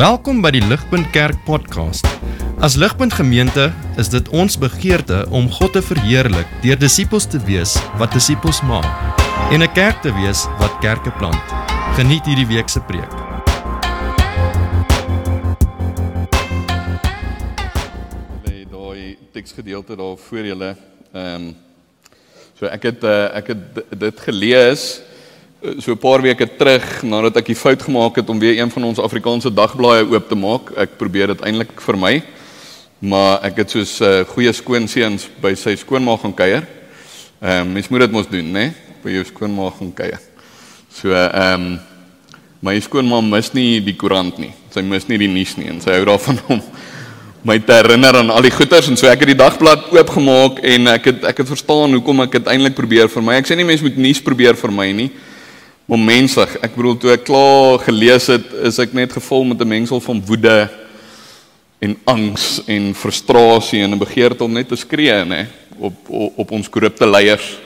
Welkom by die Ligpunt Kerk podcast. As Ligpunt Gemeente is dit ons begeerte om God te verheerlik deur disippels te wees wat disippels maak en 'n kerk te wees wat kerke plant. Geniet hierdie week se preek. lê daai teksgedeelte daar voor julle. Ehm um, so ek het uh, ek het dit gelees so 'n paar weke terug nadat ek die fout gemaak het om weer een van ons Afrikaanse dagblaaie oop te maak. Ek probeer dit eintlik vir my. Maar ek het soos 'n uh, goeie skoonseuns by sy skoonma gaan kuier. Ehm um, mens moet dit mos doen, né? Nee? By jou skoonma gaan kuier. So ehm um, my skoonma mis nie die koerant nie. Sy mis nie die nuus nie en sy hou daarvan om my te herinner aan al die goeters en so ek het die dagblad oopgemaak en ek het ek het verstaan hoekom ek dit eintlik probeer vir my. Ek sê nie mense moet nuus probeer vir my nie. Maar mensig, ek bedoel toe ek klaar gelees het, is ek net gevul met 'n mengsel van woede en angs en frustrasie en 'n begeerte om net te skree nê op, op op ons korrupte leiers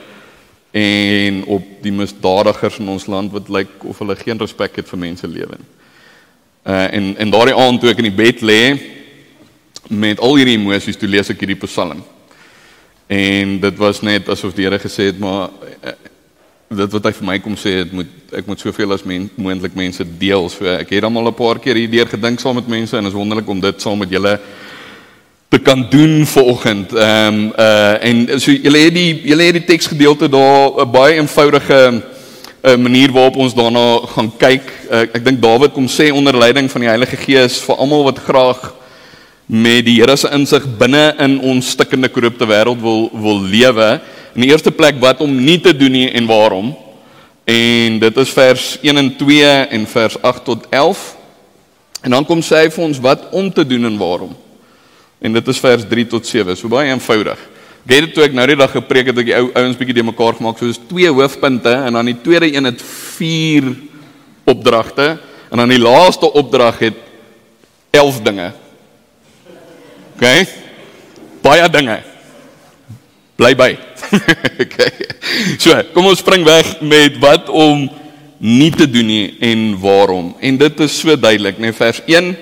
en op die misdadigers in ons land wat lyk of hulle geen respek het vir mense lewe nie. Uh en en daardie aand toe ek in die bed lê met al hierdie emosies toe lees ek hierdie Psalm. En dit was net asof die Here gesê het maar uh, dit wat hy vir my kom sê het moet ek moet soveel as men, moontlik mense deel. So ek het hom al 'n paar keer hierdeur gedink saam met mense en is wonderlik om dit saam met julle te kan doen vanoggend. Ehm um, uh en so julle het die julle het die teksgedeelte daar 'n baie eenvoudige 'n manier waarop ons daarna gaan kyk. Uh, ek dink Dawid kom sê onder leiding van die Heilige Gees vir almal wat graag met die Here se insig binne in ons stikkende korrupte wêreld wil wil lewe. In die eerste plek wat om nie te doen nie en waarom. En dit is vers 1 en 2 en vers 8 tot 11. En dan kom sê hy vir ons wat om te doen en waarom. En dit is vers 3 tot 7. So baie eenvoudig. Ek het dit toe ek nou die dag gepreek het, ek die ou ouens bietjie de mekaar gemaak. So dis twee hoofpunte en dan die tweede een het vier opdragte en dan die laaste opdrag het 11 dinge. OK? Baie dinge. Bly by. OK. So, kom ons spring weg met wat om nie te doen nie en waarom. En dit is so duidelik, né? Nee, vers 1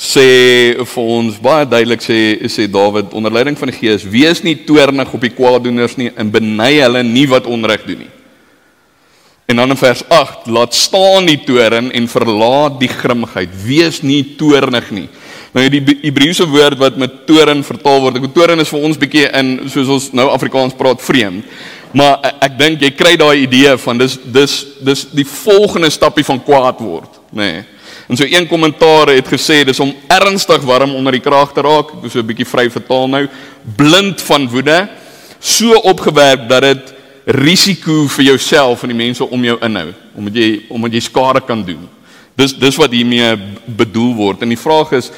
sê vir ons baie duidelik sê sê Dawid onder leiding van die Gees: "Wees nie toornig op die kwaaddoeners nie en beny hulle nie wat onreg doen nie." En dan in vers 8: "Laat staan die toorn en verlaat die grimmigheid. Wees nie toornig nie." Nou die Hebreëse woord wat met toorn vertaal word, ek toorn is vir ons bietjie in soos ons nou Afrikaans praat vreemd. Maar ek, ek dink jy kry daai idee van dis dis dis die volgende stappie van kwaad word, nê. Nee. En so een kommentaar het gesê dis om ernstig warm onder die kraag te raak. Ek so 'n bietjie vry vertaal nou. Blind van woede, so opgewerk dat dit risiko vir jouself en die mense om jou inhou, omdat jy omdat jy skade kan doen. Dis dis wat hiermee bedoel word. En die vraag is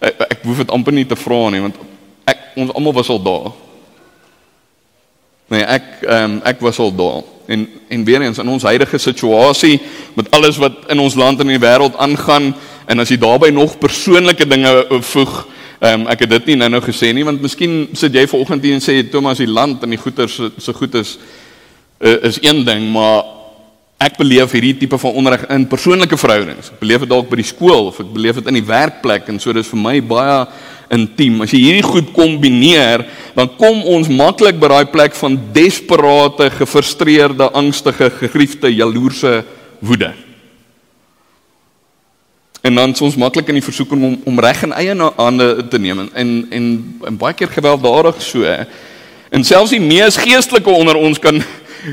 ek, ek hoef dit amper nie te vra nie want ek ons almal was al daar. Nee, ek ehm um, ek was al daar. En en weer eens in ons huidige situasie met alles wat in ons land en in die wêreld aangaan en as jy daarbey nog persoonlike dinge eh, voeg, ehm um, ek het dit nie nou-nou gesê nie want miskien sit jy vanoggend hier en sê Thomas die land en die goeder se so goed is uh, is een ding, maar ek beleef hierdie tipe van onreg in persoonlike verhoudings. Ek beleef dit dalk by die skool of ek beleef dit in die werkplek en so dis vir my baie intiem. As jy hierdie goed kombineer, dan kom ons maklik by daai plek van desperate, gefrustreerde, angstige, gegriefde, jaloerse woede. En dan is ons maklik in die versoeking om om reg in eie hande te neem en en en, en baie keer gewelddadig so. En selfs die mees geestelike onder ons kan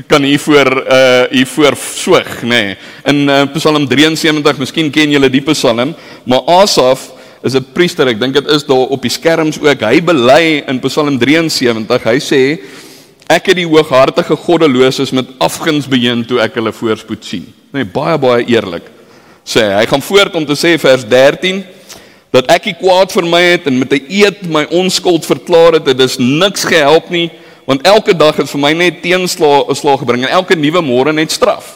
kan hiervoor uh hiervoor soeg, nê. Nee. In uh, Psalm 73, miskien ken julle die Psalm, maar Asaf is 'n priester. Ek dink dit is daar op die skerms ook. Hy bely in Psalm 73. Hy sê ek het die hooghartige goddeloses met afguns beheer toe ek hulle voorspoed sien. Nee, baie baie eerlik. Sê hy gaan voort om te sê vers 13 dat ek die kwaad vir my het en met 'n eed my onskuld verklaar het. Dit is niks gehelp nie want elke dag het vir my net teenslae slag gebring en elke nuwe môre net straf.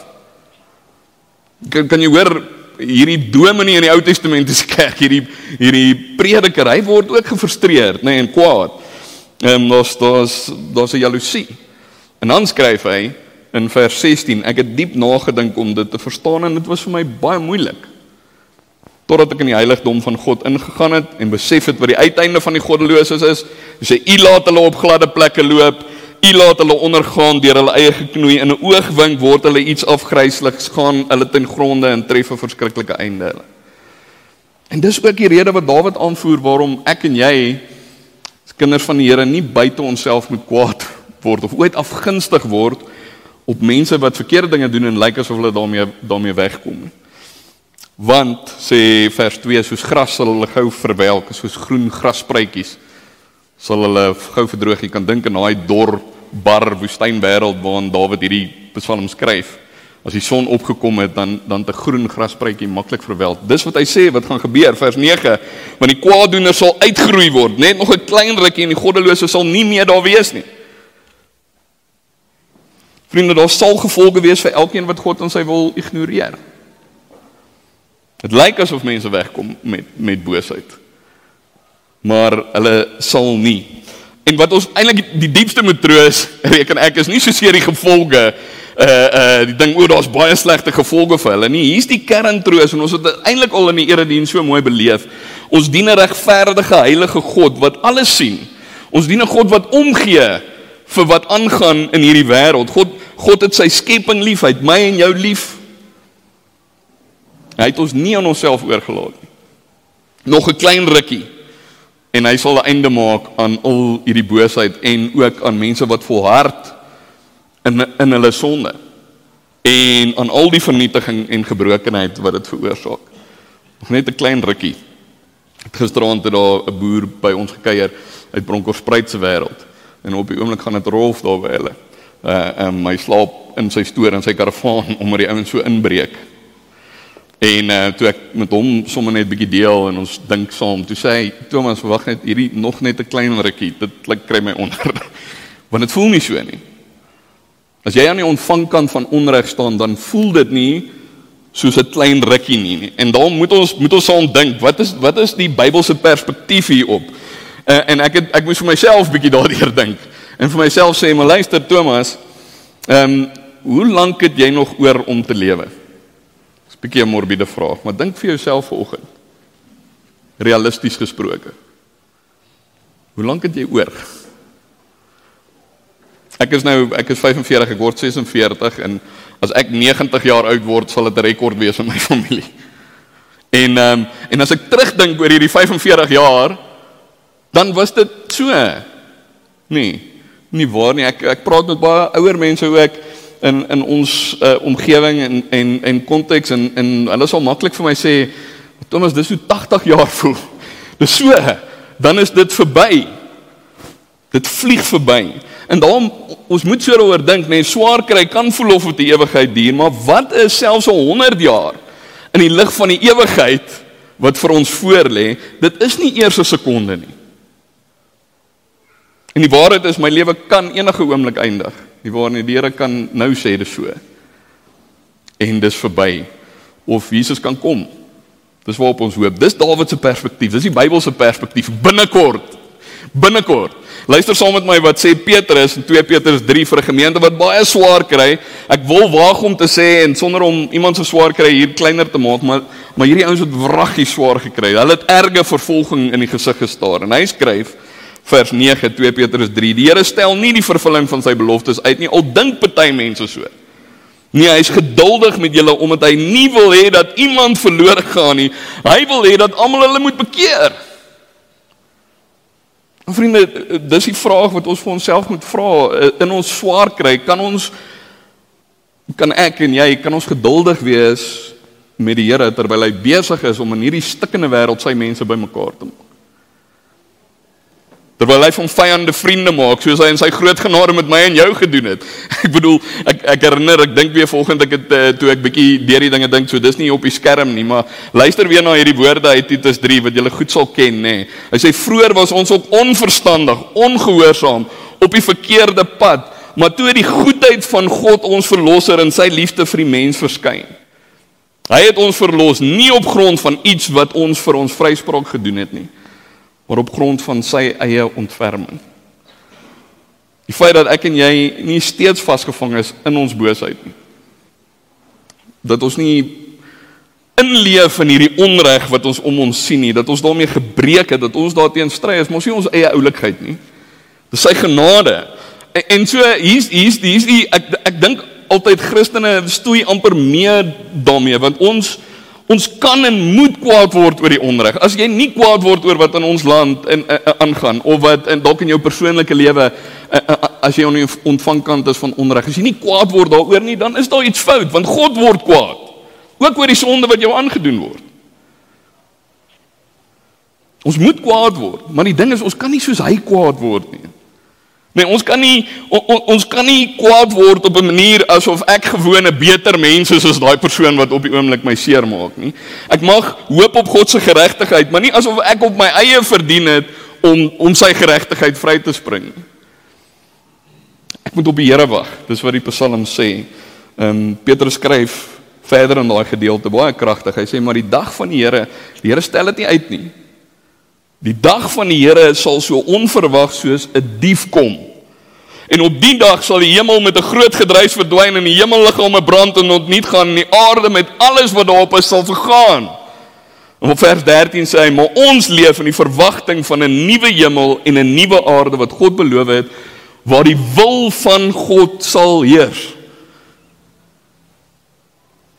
Kan kan jy hoor hierdie dominee in die Ou Testamentiese kerk, hierdie hierdie prediker, hy word ook gefrustreerd, nê, nee, en kwaad. Ehm daar's daar's daar's 'n jaloesie. En dan skryf hy in vers 16, ek het diep nagedink om dit te verstaan en dit was vir my baie moeilik. Totdat ek in die heiligdom van God ingegaan het en besef het wat die uiteinde van die goddeloses is. Hy sê u laat hulle op gladde plekke loop, u laat hulle ondergaan deur hulle eie geknoei in 'n oogwink word hulle iets afgrysliks gaan hulle ten gronde en tref 'n verskriklike einde. En dis ook die rede wat Dawid aanvoer waarom ek en jy as kinders van die Here nie buite onsself moet kwaad word of ooit afgunstig word op mense wat verkeerde dinge doen en lyk asof hulle daarmee daarmee wegkom nie. Want sê vers 2 soos gras sal hulle gou verwelk, soos groen graspruitjies sal hulle gou verdroog. Jy kan dink aan daai dor bar woestynwêreld waarin Dawid hierdie Psalm skryf. As die son opgekom het, dan dan te groen graspruitjie maklik verwelk. Dis wat hy sê wat gaan gebeur vers 9, want die kwaaddoener sal uitgroei word, net nog 'n klein rukkie en die goddelose sal nie meer daar wees nie. Vriende, daar sal gevolge wees vir elkeen wat God in sy wil ignoreer. Dit lyk asof mense wegkom met met boosheid. Maar hulle sal nie. En wat ons eintlik die diepste moet troos, reken ek is nie so seer die gevolge uh uh die ding oor daar's baie slegte gevolge vir hulle nie. Hier's die kerntroos en ons het eintlik al in die erediens so mooi beleef. Ons dien 'n regverdige heilige God wat alles sien. Ons dien 'n God wat omgee vir wat aangaan in hierdie wêreld. God God het sy skepping lief, hy het my en jou lief. Hy het ons nie aan onsself oorgelaat nie. Nog 'n klein rukkie en hy sal 'n einde maak aan al hierdie boosheid en ook aan mense wat volhard in in hulle sonde en aan al die vernietiging en gebrokenheid wat dit veroorsaak. Net 'n klein rukkie. Gisteraand het daar 'n boer by ons gekuier uit Bronkhorstspruit se wêreld en op die oomblik gaan dit rolf daar by hulle. Uh um, my slaap in sy stoor en sy karavaan omdat die ouens so inbreek En uh, toe ek met hom sommer net 'n bietjie deel en ons dink saam, toe sê hy Thomas, wag net hierdie nog net 'n klein rukkie. Dit lyk kry my onder. Want dit voel nie so nie. As jy aan die ontvangkant van onreg staan, dan voel dit nie soos 'n klein rukkie nie, nie. En daarom moet ons moet ons saam dink, wat is wat is die Bybelse perspektief hierop? Uh, en ek het ek moes vir myself bietjie daardeur dink. En vir myself sê, "Maar luister Thomas, ehm um, hoe lank het jy nog oor om te lewe?" Bietjie 'n morbiede vraag, maar dink vir jouself vanoggend. Realisties gesproke. Hoe lank het jy oor? Ek is nou ek is 45, ek word 46 en as ek 90 jaar oud word, sal dit 'n rekord wees in my familie. En ehm um, en as ek terugdink oor hierdie 45 jaar, dan was dit so. Nee, nie waar nie. Ek ek praat met baie ouer mense hoe ek in in ons uh, omgewing en en en konteks en en hulle sal maklik vir my sê Thomas dis so 80 jaar voel. Dis so dan is dit verby. Dit vlieg verby. En daarom ons moet so daaroor dink, nee, swaar kry kan voel of dit ewigheid duur, maar wat is selfs 100 jaar in die lig van die ewigheid wat vir ons voorlê? Dit is nie eers 'n sekonde nie. En die waarheid is my lewe kan enige oomblik eindig. Die waarheid die Here kan nou sê dit so. En dis verby of Jesus kan kom. Dis waarop ons hoop. Dis Dawid se perspektief. Dis die Bybelse perspektief binnekort. Binnekort. Luister saam met my wat sê Petrus in 2 Petrus 3 vir 'n gemeente wat baie swaar kry. Ek wil waag om te sê en sonder om iemand se swaar kry hier kleiner te maak, maar maar hierdie ouens het wraggie swaar gekry. Hulle het erge vervolging in die gesig gestaar. En hy skryf vers 9 2 Petrus 3 Die Here stel nie die vervulling van sy beloftes uit nie al dink party mense so. Nee hy is geduldig met julle omdat hy nie wil hê dat iemand verlore gaan nie. Hy wil hê dat almal hulle moet bekeer. En vriende dis die vraag wat ons vir onsself moet vra in ons swaar kry. Kan ons kan ek en jy kan ons geduldig wees met die Here terwyl hy besig is om in hierdie stikkende wêreld sy mense bymekaar te maak terwyl hy van vyande vriende maak soos hy in sy groot genade met my en jou gedoen het. Ek bedoel, ek ek herinner, ek dink weer volgende ek het uh, toe ek bietjie deur die dinge dink, so dis nie op die skerm nie, maar luister weer na hierdie woorde uit Titus 3 wat julle goed sal ken, nê. Nee. Hy sê vroeër was ons ook onverstandig, ongehoorsaam, op die verkeerde pad, maar toe die goedheid van God ons verlosser en sy liefde vir die mens verskyn. Hy het ons verlos nie op grond van iets wat ons vir ons vryspraak gedoen het nie maar op grond van sy eie ontferming. Die feit dat ek en jy nie steeds vasgevang is in ons boosheid nie. Dat ons nie inleef in hierdie onreg wat ons om ons sien nie, dat ons daarmee gebreek het, dat ons daarteen stry is, mos nie ons eie oulikheid nie. Dis sy genade. En, en so hier's hier's hier's die ek ek dink altyd Christene stoei amper mee daarmee want ons ons kan en moet kwaad word oor die onreg. As jy nie kwaad word oor wat in ons land en aangaan of wat in dalk in jou persoonlike lewe as jy aan die ontvangkant is van onreg, as jy nie kwaad word daaroor nie, dan is daar iets fout want God word kwaad. Ook oor die sonde wat jou aangedoen word. Ons moet kwaad word, maar die ding is ons kan nie soos hy kwaad word nie. Nee, ons kan nie on, ons kan nie kwaad word op 'n manier asof ek gewone beter mens is as daai persoon wat op die oomblik my seermaak nie. Ek mag hoop op God se geregtigheid, maar nie asof ek op my eie verdien het om om sy geregtigheid vry te spring nie. Ek moet op die Here wag. Dis wat die Psalm sê. Ehm um, Petrus skryf verder in daai gedeelte baie kragtig. Hy sê maar die dag van die Here, die Here stel dit nie uit nie. Die dag van die Here sal so onverwag soos 'n dief kom. En op die dag sal die hemel met 'n groot gedruis verdwyn en die hemelliggame brand en ontniet gaan en die aarde met alles wat daarop is sal vergaan. En op vers 13 sê hy: "Maar ons leef in die verwagting van 'n nuwe hemel en 'n nuwe aarde wat God beloof het waar die wil van God sal heers."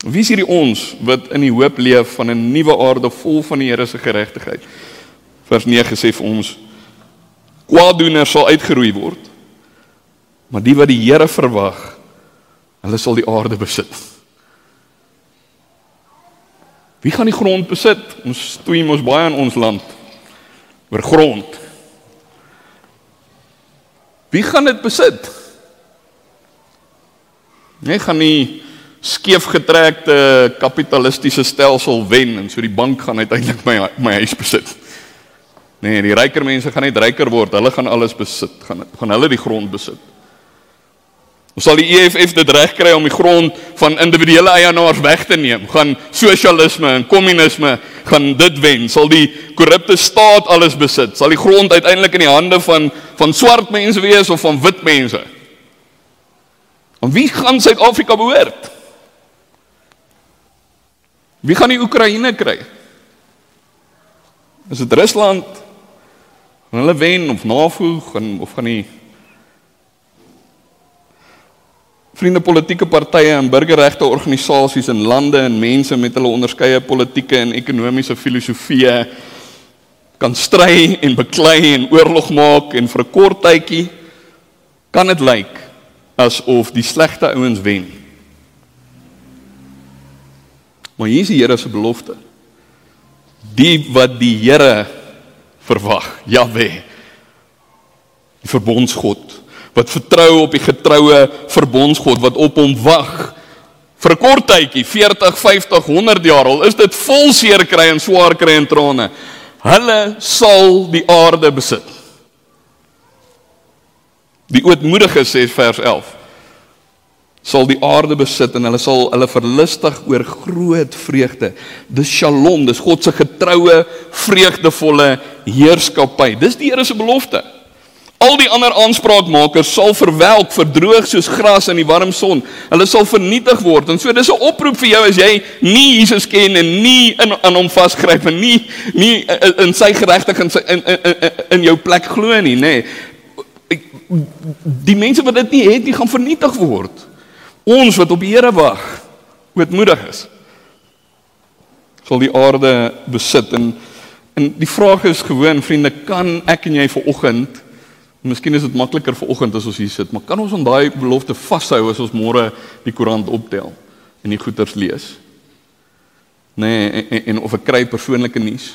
Wie is hierdie ons wat in die hoop leef van 'n nuwe aarde vol van die Here se geregtigheid? Vers 9 sê vir ons: Kwaaddoeners sal uitgeroei word. Maar die wat die Here verwag, hulle sal die aarde besit. Wie gaan die grond besit? Ons stoei mos baie in ons land oor grond. Wie gaan dit besit? Nee, gaan nie skeefgetrekte kapitalistiese stelsel wen en so die bank gaan uiteindelik my my huis besit. Nee, die ryker mense gaan net ryker word. Hulle gaan alles besit. Gaan gaan hulle die grond besit. Ons sal die EFF dit regkry om die grond van individuele eienaars weg te neem. Gaan sosialisme en kommunisme gaan dit wen. Sal die korrupte staat alles besit. Sal die grond uiteindelik in die hande van van swart mense wees of van wit mense? En wie gaan Suid-Afrika behoort? Wie gaan die Oekraïne kry? Is dit Rusland? Gaan hulle wen of navolg en of gaan die vriende politieke partye en burgerregte organisasies in lande en mense met hulle onderskeie politieke en ekonomiese filosofieë kan stry en beklei en oorlog maak en vir 'n kort tydjie kan dit lyk asof die slegte ouens wen. Maar hier is die Here se belofte. Die wat die Here verwag, Jahwe, die verbondsgod wat vertrou op die getroue verbondsgod wat op hom wag vir 'n kort tydjie 40 50 100 jaar al is dit vol seer kry en swaar kry en trane. Hulle sal die aarde besit. Die ootmoedige sê vers 11 sal die aarde besit en hulle sal hulle verlustig oor groot vreugde dis shalom dis God se getroue vreugdevolle heerskappy dis die Here se belofte Al die ander aanspraakmakers sal verwelk, verdroog soos gras in die warm son. Hulle sal vernietig word. En so dis 'n oproep vir jou as jy nie Jesus ken en nie in aan hom vasgryp en nie nie in sy geregtigheid in, sy, in, in in jou plek glo nie, nê. Nee. Die mense wat dit nie het nie, gaan vernietig word. Ons wat op die Here wag, ootmoedig is, sal die aarde besit en en die vraag is gewoon vriende, kan ek en jy vir oggend Miskien is dit makliker vir oggend as ons hier sit, maar kan ons aan daai belofte vashou as ons môre die koerant optel en die goeters lees? Nee, en, en, en of ek kry persoonlike nuus?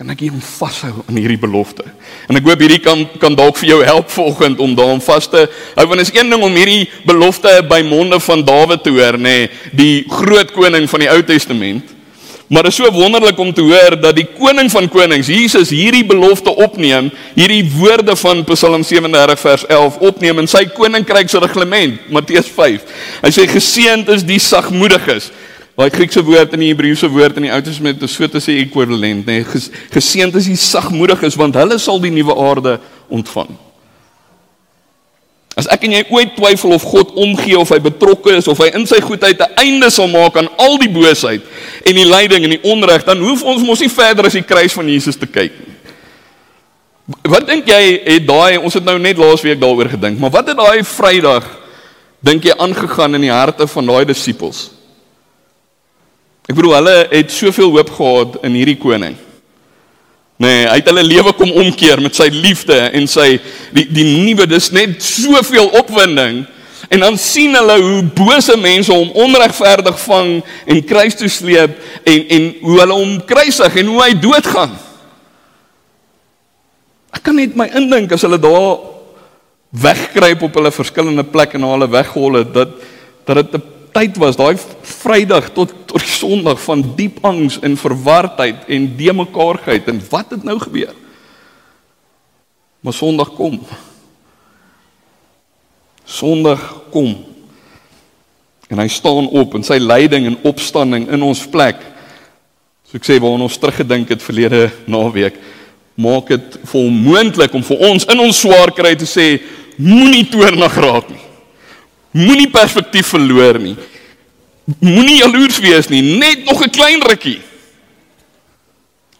Kan ek hom vashou aan hierdie belofte? En ek hoop hierdie kan kan dalk vir jou help vanoggend om daaraan vas te hou want is een ding om hierdie belofte by monde van Dawid te hoor, nê, nee, die groot koning van die Ou Testament. Maar dit is so wonderlik om te hoor dat die koning van konings, Jesus, hierdie belofte opneem, hierdie woorde van Psalm 37 vers 11 opneem in sy koninkryk se reglement, Matteus 5. Hy sê geseënd is die sagmoediges. Daai Griekse woord en die Hebreëse woord in die Ou Testament is so te sê ekwivalent, nê. Nee, geseënd is die sagmoediges want hulle sal die nuwe aarde ontvang. As ek en jy ooit twyfel of God omgee of hy betrokke is of hy in sy goedheid 'n einde sal maak aan al die boosheid en die lyding en die onreg, dan hoef ons mos nie verder as die kruis van Jesus te kyk nie. Wat dink jy het daai ons het nou net laasweek daaroor gedink, maar wat het daai Vrydag dink jy aangegaan in die harte van daai disippels? Ek bedoel hulle het soveel hoop gehad in hierdie koning. Nee, hy het hulle lewe kom omkeer met sy liefde en sy die die nuwe dis net soveel opwinding en dan sien hulle hoe bose mense hom onregverdig vang en kruis toe sleep en en hoe hulle hom kruisig en hoe hy doodgaan. Ek kan net my indink as hulle daar wegkruip op hulle verskillende plekke en hulle weghol het dat dat dit 'n tyd was, daai Vrydag tot tot die Sondag van diep angs en verwardheid en de mekaarheid en wat het nou gebeur? Maar Sondag kom. Sondag kom. En hy staan op in sy lyding en opstanding in ons plek. So ek sê waar ons teruggedink het verlede naweek, maak dit vir hom moontlik om vir ons in ons swaar kry te sê moenie toornig raak nie. Moenie perspektief verloor nie. Moenie jaloers wees nie, net nog 'n klein rukkie.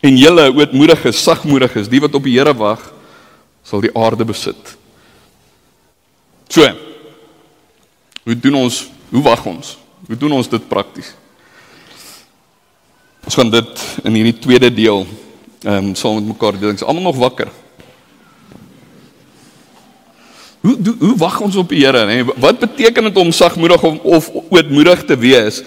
En julle ootmoediges, sagmoediges, die wat op die Here wag, sal die aarde besit. So. Hoe doen ons? Hoe wag ons? Hoe doen ons dit prakties? Ons gaan dit in hierdie tweede deel ehm um, saam met mekaar. Ons is almal nog wakker. Hoe hoe, hoe wag ons op die Here, nê? Wat beteken dit om sagmoedig of, of ootmoedig te wees?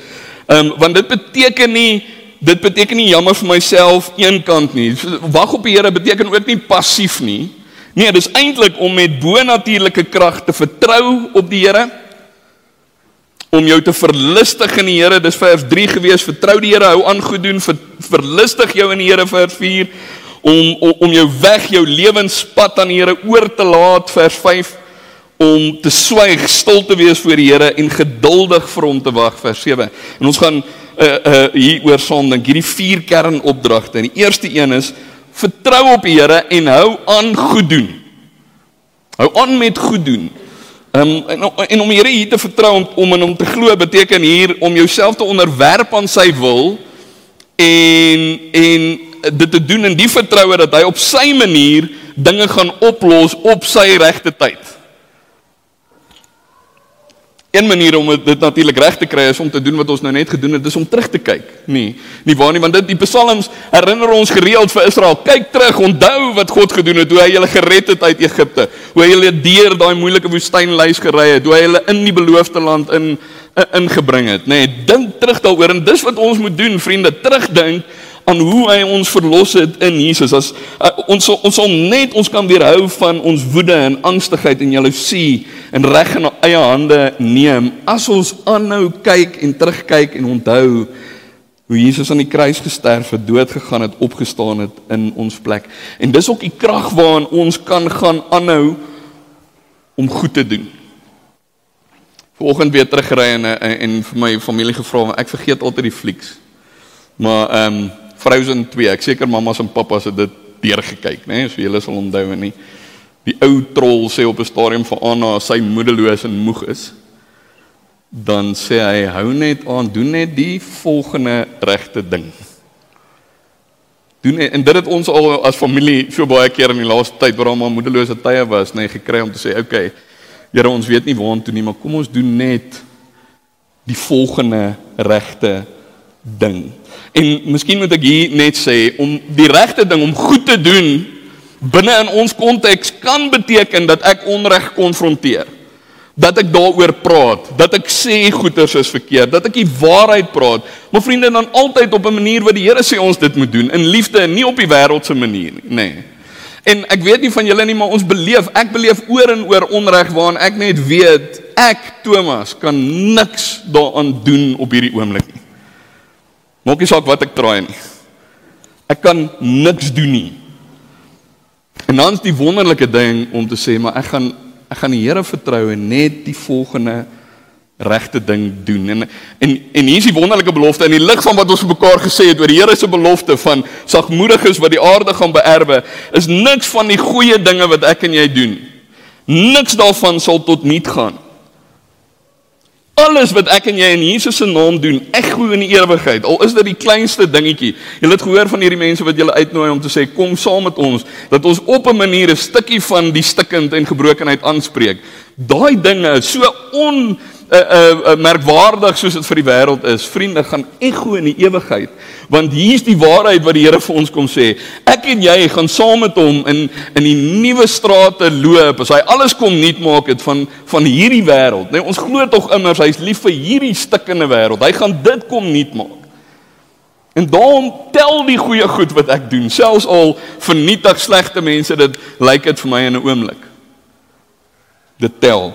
Ehm um, want dit beteken nie dit beteken nie jammer vir myself eenkant nie. Wag op die Here beteken ook nie passief nie. Nee, dis eintlik om met bonatuurlike krag te vertrou op die Here. Om jou te verlustig in die Here. Dis vers 3 gewees. Vertrou die Here, hou aan goed doen, ver, verlustig jou in die Here vers 4 om om, om jou weg, jou lewenspad aan die Here oor te laat vers 5 om te swyg, stil te wees voor die Here en geduldig vir hom te wag vers 7. En ons gaan uh uh hier oor saam dink hierdie vier kernopdragte. En die eerste een is vertrou op die Here en hou aan goed doen. Hou aan met goed doen. Um, en en om die Here hier te vertrou om om in hom te glo beteken hier om jouself te onderwerp aan sy wil en en dit te doen in die vertroue dat hy op sy manier dinge gaan oplos op sy regte tyd. Een manier om dit natuurlik reg te kry is om te doen wat ons nou net gedoen het, is om terug te kyk. Nee, nie waar nie, want dit die psalms herinner ons gereeld vir Israel. Kyk terug, onthou wat God gedoen het, hoe hy hulle gered het uit Egipte, hoe hy hulle deur daai moeilike woestynlys gery het, hoe hy hulle in die beloofde land in ingebring het, nê. Nee, dink terug daaroor en dis wat ons moet doen, vriende, terugdink aan hoe hy ons verlos het in Jesus. As uh, ons ons sal net ons kan weerhou van ons woede en angstigheid en jaloesie en reg in eie hande neem as ons aanhou kyk en terugkyk en onthou hoe Jesus aan die kruis gesterf het, dood gegaan het, opgestaan het in ons plek. En dis ook die krag waaraan ons kan gaan aanhou om goed te doen. Vanoggend weer teruggery en en vir my familie gevra, ek vergeet altyd die flieks. Maar ehm um, Frozen 2. Ek seker mammas en pappas het dit deurgekyk, né? Nee? So julle sal onthou en nie. Die ou trol sê op 'n stadium vir Anna as sy moedeloos en moeg is, dan sê hy hou net aan, doen net die volgende regte ding. Doen en dit het ons al as familie so baie keer in die laaste tyd waar ons moedelose tye was, nê, nee, gekry om te sê, "Oké, okay, Here, ons weet nie waartoe nie, maar kom ons doen net die volgende regte ding." En miskien moet ek hier net sê om die regte ding om goed te doen binne in ons konteks kan beteken dat ek onreg konfronteer. Dat ek daaroor praat, dat ek sê goeters is verkeerd, dat ek die waarheid praat. Maar vriende, dan altyd op 'n manier wat die Here sê ons dit moet doen, in liefde en nie op die wêreldse manier nie, nê. En ek weet nie van julle nie, maar ons beleef, ek beleef oor en oor onreg waaraan ek net weet ek Thomas kan niks daaraan doen op hierdie oomblik. Maak nie saak wat ek draai nie. Ek kan niks doen nie. En dan is die wonderlike ding om te sê, maar ek gaan ek gaan die Here vertrou en net die volgende regte ding doen. En en en hier is die wonderlike belofte in die lig van wat ons mekaar gesê het oor die Here se belofte van sagmoediges wat die aarde gaan beerwe, is niks van die goeie dinge wat ek en jy doen Niks daarvan sal tot niet gaan. Alles wat ek en jy in Jesus se naam doen, ekho in die ewigheid. Al is dit die kleinste dingetjie. Jy het gehoor van hierdie mense wat julle uitnooi om te sê kom saam met ons dat ons op 'n manier 'n stukkie van die stikkend en gebrokenheid aanspreek. Daai dinge is so on uh, uh, uh, merkwaardig soos dit vir die wêreld is. Vriende gaan ekho in die ewigheid. Want hier's die waarheid wat die Here vir ons kom sê. Ek en jy gaan saam met hom in in die nuwe strate loop. As hy alles kom nuut maak het van van hierdie wêreld. Nee, ons glo tog immers hy's lief vir hierdie stikkende wêreld. Hy gaan dit kom nuut maak. En daarom tel die goeie goed wat ek doen, selfs al vernietig slegte mense dit lyk dit vir my in 'n oomblik. Dit tel.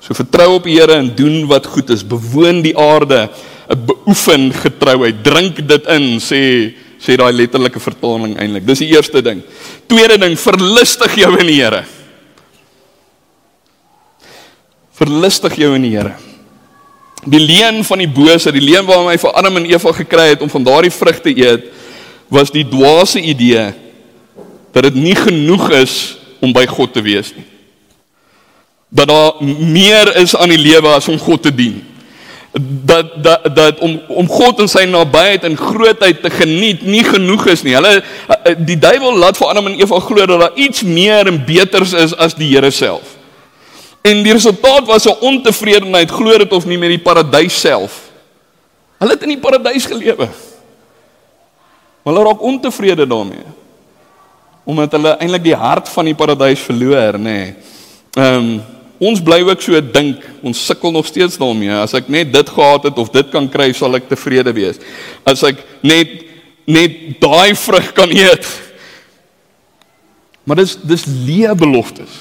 So vertrou op die Here en doen wat goed is. Bewoon die aarde, beoefen getrouheid. Drink dit in, sê sê daai letterlike vertaling eintlik. Dis die eerste ding. Tweede ding, verlustig jou in die Here. Verlustig jou in die Here. Die leen van die bose, die leen waarmee hy vir Adam en Eva gekry het om van daardie vrug te eet, was die dwaase idee dat dit nie genoeg is om by God te wees nie dat daar meer is aan die lewe as om God te dien. Dat dat dat om om God in sy nabyheid en grootheid te geniet nie genoeg is nie. Hulle die duiwel laat vir Adam en Eva glo dat daar iets meer en beters is as die Here self. En die resultaat was 'n ontevredenheid, glo dit of nie met die paradys self. Hulle het in die paradys gelewe. Maar hulle raak ontevrede daarmee. Omdat hulle eintlik die hart van die paradys verloor, nê. Nee. Ehm um, Ons bly ook so dink, ons sukkel nog steeds daarmee. As ek net dit gehad het of dit kan kry, sal ek tevrede wees. As ek net net daai vrug kan eet. Maar dis dis leë beloftes.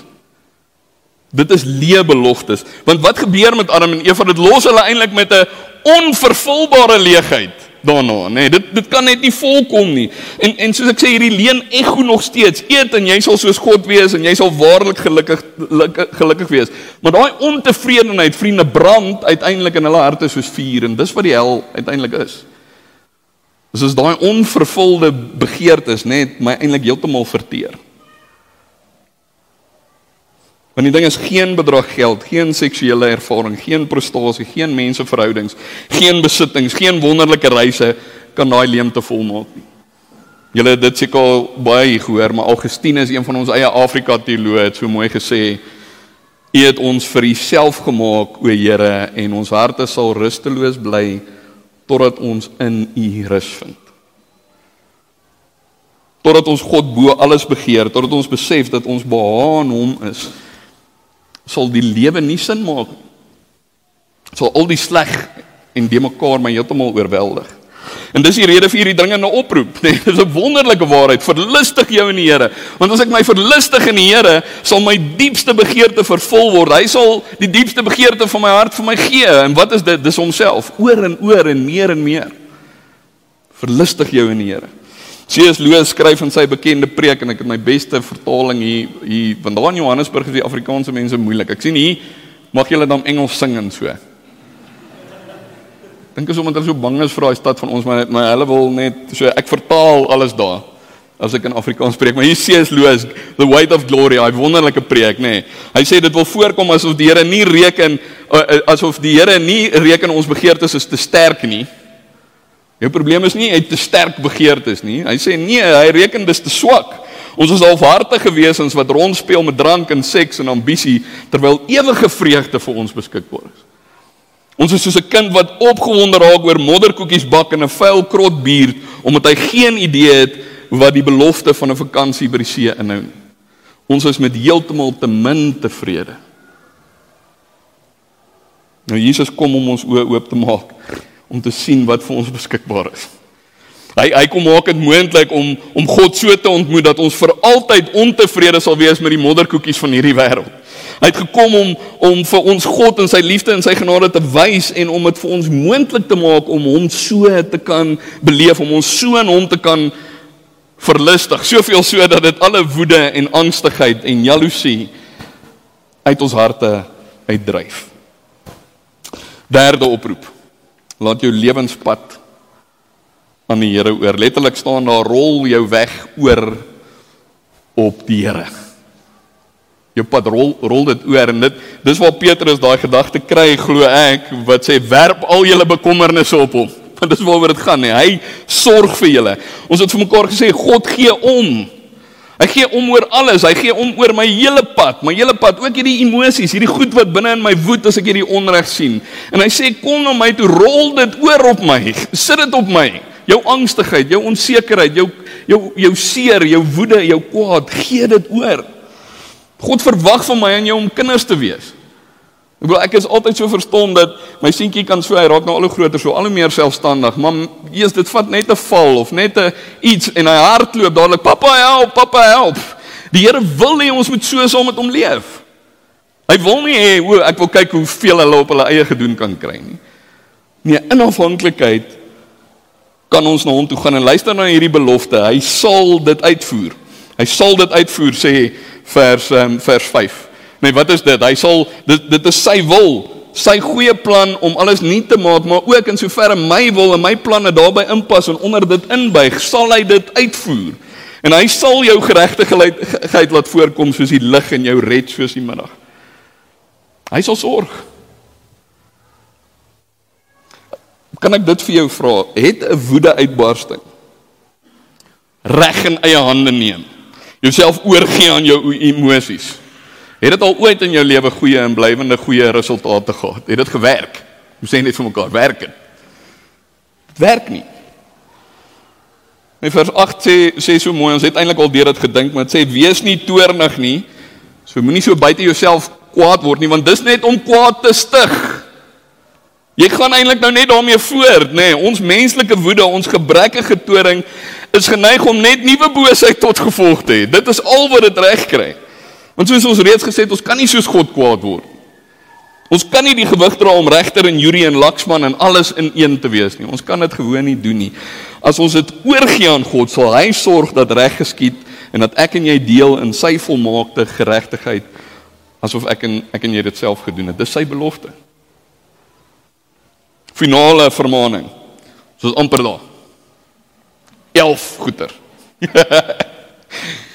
Dit is leë beloftes. Want wat gebeur met Adam en Eva? Dit los hulle eintlik met 'n onvervulbare leegheid daarna, nê. Nee, dit dit kan net nie volkom nie. En en soos ek sê hierdie leen ego nog steeds. Eet en jy sal soos God wees en jy sal waarlik gelukkig gelukkig wees. Maar daai ontevredenheid, vriende, brand uiteindelik in hulle harte soos vuur en dis wat die hel uiteindelik is. Dis is daai onvervulde begeertes net my eintlik heeltemal verteer. Want die ding is geen bedrag geld, geen seksuele ervaring, geen prestasie, geen menseverhoudings, geen besittings, geen wonderlike reise kan daai leemte volmaak nie. Julle het dit seker al baie gehoor, maar Augustinus, een van ons eie Afrika teoloë, het so mooi gesê: "U het ons vir Uself gemaak, o Here, en ons harte sal rusteloos bly totdat ons in U rus vind." Totdat ons God bo alles begeer, totdat ons besef dat ons behaan Hom is sal die lewe nie sin maak nie. Sal al die sleg en de mekaar my heeltemal oorweldig. En dis die rede vir hierdie dringende oproep, nee, dis 'n wonderlike waarheid. Verlustig jou in die Here, want as ek my verlustig in die Here, sal my diepste begeerte vervul word. Hy sal die diepste begeerte van my hart vir my gee. En wat is dit? Dis homself, oor en oor en meer en meer. Verlustig jou in die Here. C.S. Lewis skryf in sy bekende preek en ek het my beste vertaling hier hier want daar in Johannesburg is die Afrikaanse mense moeilik. Ek sien hier mag julle dan Engels sing en so. Dink as omdat hulle so bang is vir daai stad van ons maar maar hulle wil net so ek vertaal alles daar as ek in Afrikaans spreek. Maar hier C.S. Lewis, the weight of glory, hy wonderlike preek, nê. Nee. Hy sê dit wil voorkom asof die Here nie reken uh, uh, asof die Here nie reken ons begeertes is te sterk nie. Jou probleem is nie hy te sterk begeertes nie. Hy sê nee, hy reken dis te swak. Ons is halfhartige wesens wat rondspeel met drank en seks en ambisie terwyl ewige vreugde vir ons beskikbaar is. Ons is soos 'n kind wat opgewonde raak oor modderkoekies bak in 'n vuil krot bier omdat hy geen idee het wat die belofte van 'n vakansie by die see inhou nie. Ons is met heeltemal te min tevrede. Nou Jesus kom om ons oë oop te maak om te sien wat vir ons beskikbaar is. Hy hy kom maak dit moontlik om om God so te ontmoet dat ons vir altyd ontevrede sal wees met die modderkoekies van hierdie wêreld. Hy het gekom om om vir ons God en sy liefde en sy genade te wys en om dit vir ons moontlik te maak om hom so te kan beleef, om ons so in hom te kan verlustig. Soveel so dat dit alle woede en angstigheid en jaloesie uit ons harte uitdryf. Derde oproep laat jou lewenspad aan die Here oor. Letterlik staan daar rol jou weg oor op die Here. Jou pad rol rol dit oor en dit dis waar Petrus daai gedagte kry glo ek wat sê werp al julle bekommernisse op hom. Want dis waaroor dit gaan, nee. Hy sorg vir julle. Ons het vir mekaar gesê God gee om. Hy gee om oor alles. Hy gee om oor my hele pad, my hele pad, ook hierdie emosies, hierdie goed wat binne in my woed as ek hierdie onreg sien. En hy sê kom na my toe, rol dit oor op my. Sit dit op my. Jou angstigheid, jou onsekerheid, jou jou jou seer, jou woede, jou kwaad, gee dit oor. God verwag van my en jou om kinders te wees. Ek bedoel ek is altyd so verstom dat my seentjie kan so hy raak nou al hoe groter, so al hoe meer selfstandig. Maar Jesus, dit vat net 'n val of net 'n iets en hy hardloop dadelik, "Pappa, help, pappa, help." Die Here wil hê ons moet so saam met hom leef. Hy wil nie hê o, ek wil kyk hoeveel hulle op hulle eie gedoen kan kry nie. Nee, in afhanklikheid kan ons na hom toe gaan en luister na hierdie belofte. Hy sal dit uitvoer. Hy sal dit uitvoer sê vers um, vers 5. Nee, wat is dit? Hy sal dit dit is sy wil, sy goeie plan om alles nuut te maak, maar ook in soverre my wil en my planne daarbey inpas en onder dit inbuig, sal hy dit uitvoer. En hy sal jou geregtigheid laat voorkom soos die lig in jou red soos die middag. Hy sal sorg. Kan ek dit vir jou vra? Het 'n woede uitbarsting reg in eie hande neem. Jouself oorgee aan jou emosies. Het dit al ooit in jou lewe goeie en blywende goeie resultate gehad? Het dit gewerk? Ons sê net vir mekaar, werk dit? Dit werk nie. In vers 8 sê sê so mooi, ons het eintlik al deur dit gedink, maar dit sê wees nie toornig nie. So moenie so buite jouself kwaad word nie, want dis net om kwaad te stig. Jy gaan eintlik nou net daarmee voort, nê? Nee, ons menslike woede, ons gebrekkige toring is geneig om net nuwe boosheid tot gevolg te hê. Dit is al wat dit reg kry. Want soos ons reeds gesê het, ons kan nie soos God kwaad word. Ons kan nie die gewig dra om regter en jury en laksman en alles in een te wees nie. Ons kan dit gewoon nie doen nie. As ons dit oorgee aan God, sal hy sorg dat reg geskied en dat ek en jy deel in sy volmaakte geregtigheid asof ek en ek en jy dit self gedoen het. Dis sy belofte. Finale vermaaning. Soos amper daar. 11 goeter.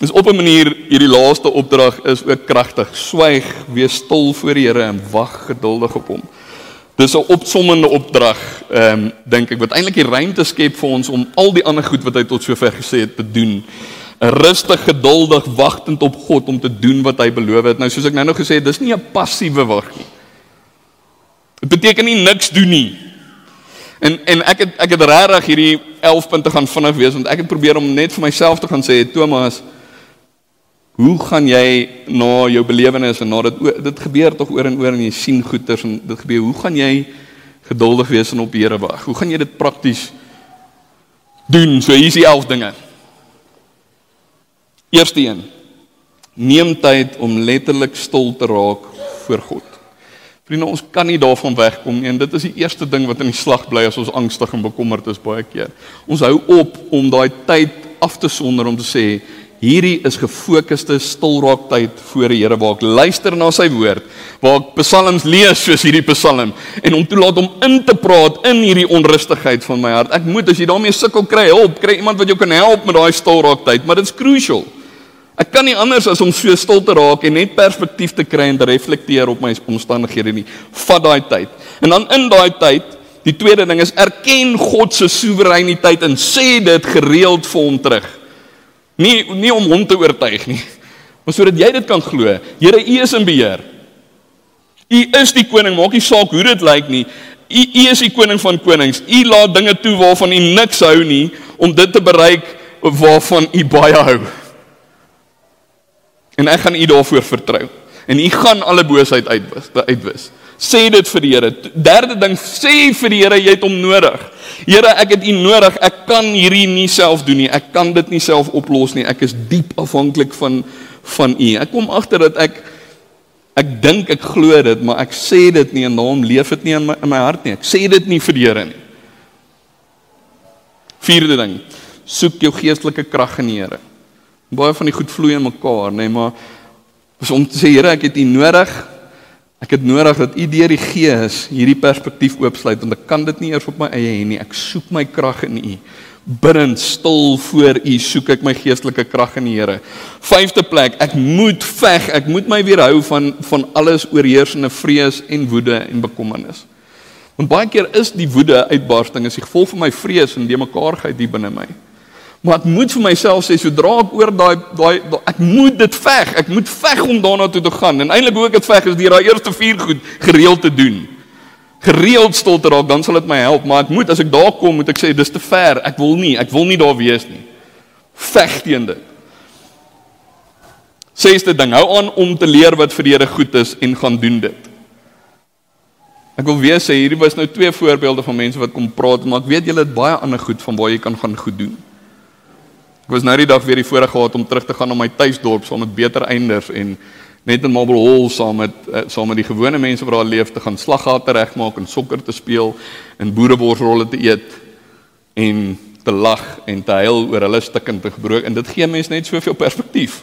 Dis op 'n manier hierdie laaste opdrag is ook kragtig. Swyg, wees stil voor die Here en wag geduldig op hom. Dis 'n opsommende opdrag, ehm um, dink ek wat eintlik die ruimte skep vir ons om al die ander goed wat hy tot sover gesê het te doen. Rustig, geduldig, wagtend op God om te doen wat hy beloof het. Nou soos ek nou-nou gesê het, dis nie 'n passiewe wag nie. Dit beteken nie niks doen nie. En en ek het ek het regtig hierdie 11 punte gaan vinnig wees want ek het probeer om net vir myself te gaan sê Thomas Hoe gaan jy na jou belewenis en na dit dit gebeur tog oor en oor en jy sien goeters en dit gebeur. Hoe gaan jy geduldig wees en op die Here wag? Hoe gaan jy dit prakties doen? So hier is die 11 dinge. Eerste een. Neem tyd om letterlik stil te raak voor God. Vriende, ons kan nie daarvan wegkom nie en dit is die eerste ding wat in die slag bly as ons angstig en bekommerd is baie keer. Ons hou op om daai tyd af te sonder om te sê Hierdie is gefokusde stilraak tyd voor die Here waar ek luister na sy woord, waar ek psalms lees soos hierdie psalm en om toelaat om in te praat in hierdie onrustigheid van my hart. Ek moet as jy daarmee sukkel kry hulp, kry iemand wat jou kan help met daai stilraak tyd, maar dit's crucial. Ek kan nie anders as om so stil te raak en net perspektief te kry en te reflekteer op my omstandighede nie. Vat daai tyd. En dan in daai tyd, die tweede ding is erken God se soewereiniteit en sê dit gereeld vir hom terug. Nie nie om hom te oortuig nie, maar sodat jy dit kan glo. Here, U is in beheer. U is die koning, maak nie saak hoe dit lyk nie. U U is die koning van konings. U laat dinge toe waarvan U niks hou nie om dit te bereik waarvan U baie hou. En ek gaan U daarvoor vertrou. En U gaan alle boosheid uitwis, uitwis. Sê dit vir die Here. Derde ding, sê vir die Here jy het hom nodig. Here, ek het U nodig. Ek kan hierdie nie self doen nie. Ek kan dit nie self oplos nie. Ek is diep afhanklik van van U. Ek kom agter dat ek ek dink ek glo dit, maar ek sê dit nie en daarom leef dit nie in my in my hart nie. Ek sê dit nie vir die Here nie. Vierde ding, soek jou geestelike krag in die Here. Baie van die goed vloei in mekaar, nê, nee, maar om te sê Here, ek het U nodig Ek het nodig dat U deur die Gees hierdie perspektief oopsluit want ek kan dit nie eers op my eie hê nie. Ek soek my krag in U. Bidend stil voor U soek ek my geestelike krag in die Here. Vyfde plek, ek moet veg. Ek moet my weerhou van van alles oorheersende vrees en woede en bekommernis. Want baie keer is die woede uitbarsting as gevolg van my vrees en die mekaarheid hier binne my. Maar ek moet vir myself sê sodra ek oor daai daai ek moet dit veg. Ek moet veg om daarna toe te gaan. En eintlik hoe ek dit veg is deur daai eerste 4 goed gereeld te doen. Gereeld stil te raak, dan sal dit my help, maar ek moet as ek daar kom, moet ek sê dis te ver. Ek wil nie, ek wil nie daar wees nie. Veg teen dit. Sêste ding, hou aan om te leer wat vir die Here goed is en gaan doen dit. Ek wil weer sê hierdie was nou twee voorbeelde van mense wat kom praat, maar ek weet julle het baie ander goed van waar jy kan gaan goed doen. Ek was nou die dag weer die voorreg gehad om terug te gaan na my tuisdorp saam met beter einders en net in Marble Hall saam met uh, saam met die gewone mense wat daar leef te gaan slaggate regmaak en sokker te speel en boereborsrolle te eet en te lag en te huil oor hulle stikkend te gebroek en dit gee mense net soveel perspektief.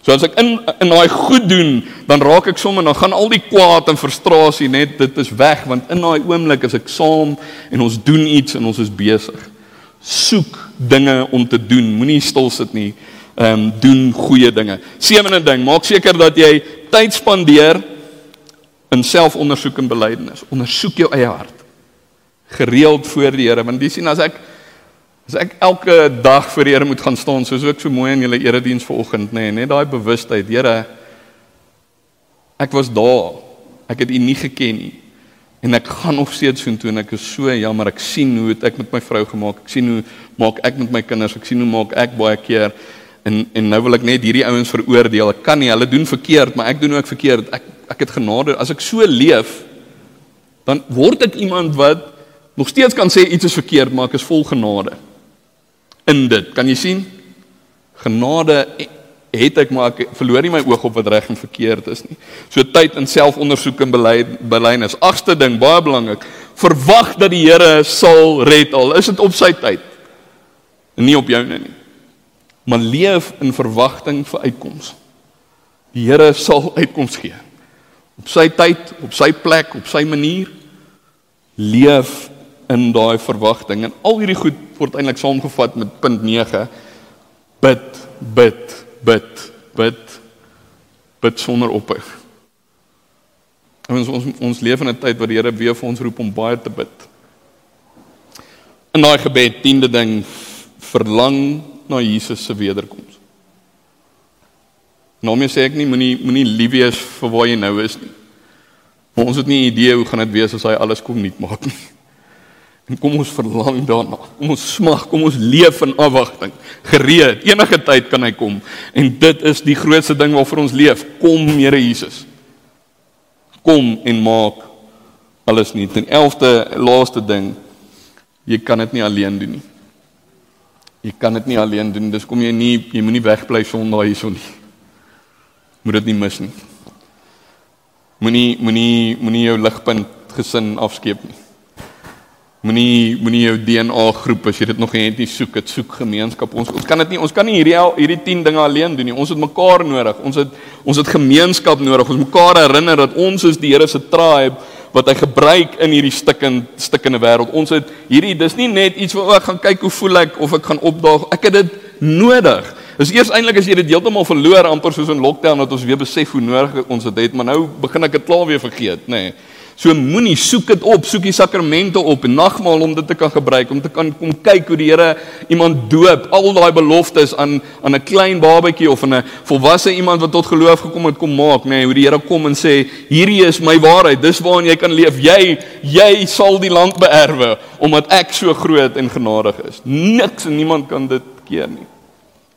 So as ek in in daai goed doen, dan raak ek sommer dan gaan al die kwaad en frustrasie net dit is weg. Want in daai oomblik is ek saam en ons doen iets en ons is besig. Soek dinge om te doen. Moenie stil sit nie. Ehm um, doen goeie dinge. Sewende ding, maak seker dat jy tyd spandeer in selfondersoek en belydenis. Ondersoek jou eie hart. Gereeld voor die Here, want jy sien as ek as ek elke dag voor die Here moet gaan staan, soos ook so mooi in julle erediens vanoggend, nê, nee, net daai bewustheid, Here, ek was daar. Ek het U nie geken nie en ek gaan nog steeds so intoe en ek is so jammer. Ek sien hoe ek met my vrou gemaak. Ek sien hoe maak ek met my kinders. Ek sien hoe maak ek baie keer. En en nou wil ek net hierdie ouens veroordeel. Ek kan nie. Hulle doen verkeerd maar ek doen ook verkeerd. Ek ek het genade. As ek so leef dan word ek iemand wat nog steeds kan sê iets is verkeerd maar ek is vol genade in dit. Kan jy sien? Genade het ek maar ek verloor nie my oog op wat reg en verkeerd is nie. So tyd in selfondersoek en beleid is agste ding baie belangrik. Verwag dat die Here sal red al. Is dit op sy tyd? En nie op joune nie. Maar leef in verwagting vir uitkoms. Die Here sal uitkoms gee. Op sy tyd, op sy plek, op sy manier leef in daai verwagting en al hierdie goed word eintlik saamgevat met punt 9 bid bid bid, bid, bid sonder ophou. Ons ons ons leef in 'n tyd waar die Here weer vir ons roep om baie te bid. In daai gebed, tiende ding, verlang na Jesus se wederkoms. Nou mens sê ek nie moenie moenie lief wees vir waar jy nou is nie. Maar ons het nie 'n idee hoe gaan dit wees as hy alles kom nuut maak nie. En kom ons verlang daarna. Kom ons smag, kom ons leef in afwagting. Gereed, enige tyd kan hy kom. En dit is die grootste ding waarvoor ons leef. Kom Here Jesus. Kom en maak alles nuut. En 11de laaste ding, jy kan dit nie alleen doen nie. Jy kan dit nie alleen doen. Dis kom jy nie jy moenie wegbly sonder hierson nie. Moet dit nie mis nie. Moenie moenie moenie jou ligpunt gesin afskeep nie. Moenie moenie jou DNA groep as jy dit nog nie het nie soek, dit soek gemeenskap. Ons ons kan dit nie ons kan nie hierdie hierdie 10 dinge alleen doen nie. Ons het mekaar nodig. Ons het ons het gemeenskap nodig. Ons mekaar herinner dat ons is die Here se tribe wat hy gebruik in hierdie stikkende stikkende wêreld. Ons het hierdie dis nie net iets waar ek gaan kyk hoe voel ek of ek gaan opdaag. Ek het dit nodig. Dis eers eintlik as jy dit heeltemal verloor amper soos in lockdown dat ons weer besef hoe nodig ons dit het, maar nou begin ek dit klaar weer vergeet, nê. Nee. So moenie soek dit op, soek die sakramente op, nagmaal om dit te kan gebruik, om te kan kom kyk hoe die Here iemand doop, al daai beloftes aan aan 'n klein babatjie of 'n volwasse iemand wat tot geloof gekom het kom maak, nê, nee, hoe die Here kom en sê, hierdie is my waarheid, dis waarin jy kan leef. Jy jy sal die land beerwe omdat ek so groot en genadig is. Niks en niemand kan dit keer nie.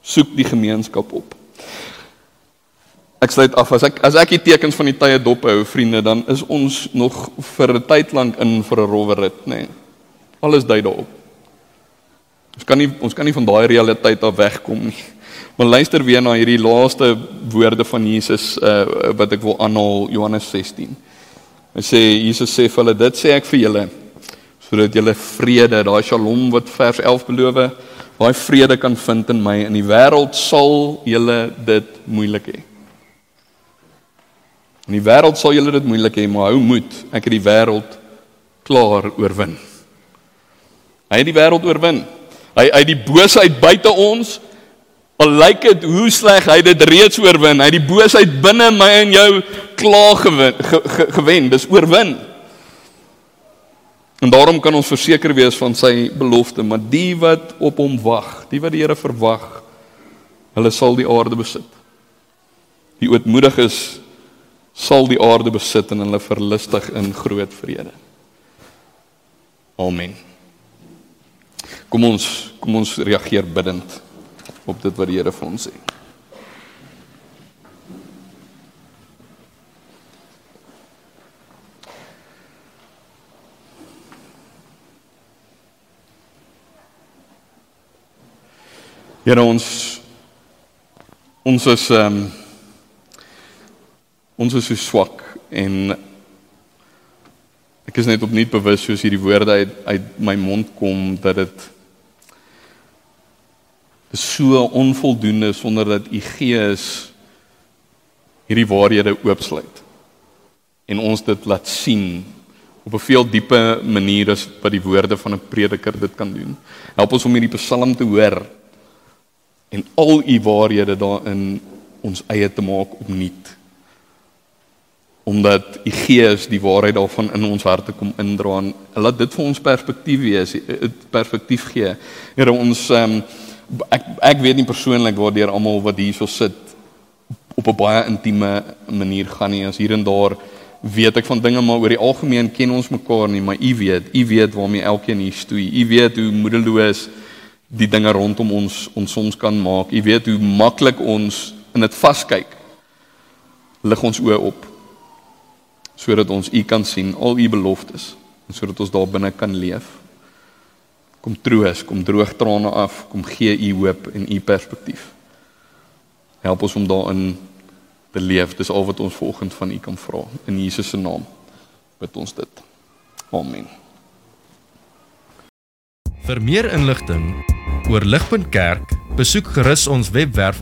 Soek die gemeenskap op. Ek sluit af as ek as ek die tekens van die tye dop hou vriende dan is ons nog vir 'n tyd lank in vir 'n rowwe rit nê. Nee. Alles dui daarop. Ons kan nie ons kan nie van daai realiteit af wegkom nie. Maar luister weer na hierdie laaste woorde van Jesus uh, wat ek wil aanhaal Johannes 16. Hy sê Jesus sê vir hulle dit sê ek vir julle sodat julle vrede, daai Shalom wat vers 11 beloof, daai vrede kan vind in my in die wêreld sal julle dit moeilik hê. In die wêreld sal julle dit moeilik hê, maar hou moed. Ek het die wêreld klaar oorwin. Hy het die wêreld oorwin. Hy hy die boosheid buite ons al lyk dit hoe sleg hy dit reeds oorwin. Hy die boosheid binne my en jou klaar gewin, ge, ge, gewen. Dis oorwin. En daarom kan ons verseker wees van sy belofte, maar die wat op hom wag, die wat die Here verwag, hulle sal die aarde besit. Die ootmoediges sal die aarde besit en hulle verlustig in groot vrede. Amen. Kom ons kom ons reageer bidend op dit wat die Here vir ons sê. Here ons ons is ehm um, ons is so swak en ek is net opnuut bewus soos hierdie woorde uit uit my mond kom dat dit is so onvoldoende sonder dat u Gees hierdie waarhede oopsluit en ons dit laat sien op 'n veel dieper manier as wat die woorde van 'n prediker dit kan doen. Help ons om hierdie psalm te hoor en al u waarhede daarin ons eie te maak opnuut. Omdat u Gees die waarheid daarvan in ons harte kom indra en laat dit vir ons perspektief wees, perspektief gee. Here ons um, ek ek weet nie persoonlik waardeur almal wat hierso sit op 'n baie intieme manier gaan nie. As hier en daar weet ek van dinge maar oor die algemeen ken ons mekaar nie, maar u weet, u weet waarmee elkeen hier stoei. U weet hoe moedeloos die dinge rondom ons ons soms kan maak. U weet hoe maklik ons in dit vaskyk. Lig ons oë op sodat ons u kan sien, al u beloftes en sodat ons daar binne kan leef. Kom troos, kom droog trane af, kom gee u hoop en u perspektief. Help ons om daarin te leef. Dis al wat ons volgens van u kan vra in Jesus se naam. Bid ons dit. Amen. Vir meer inligting oor Ligpunt Kerk, besoek gerus ons webwerf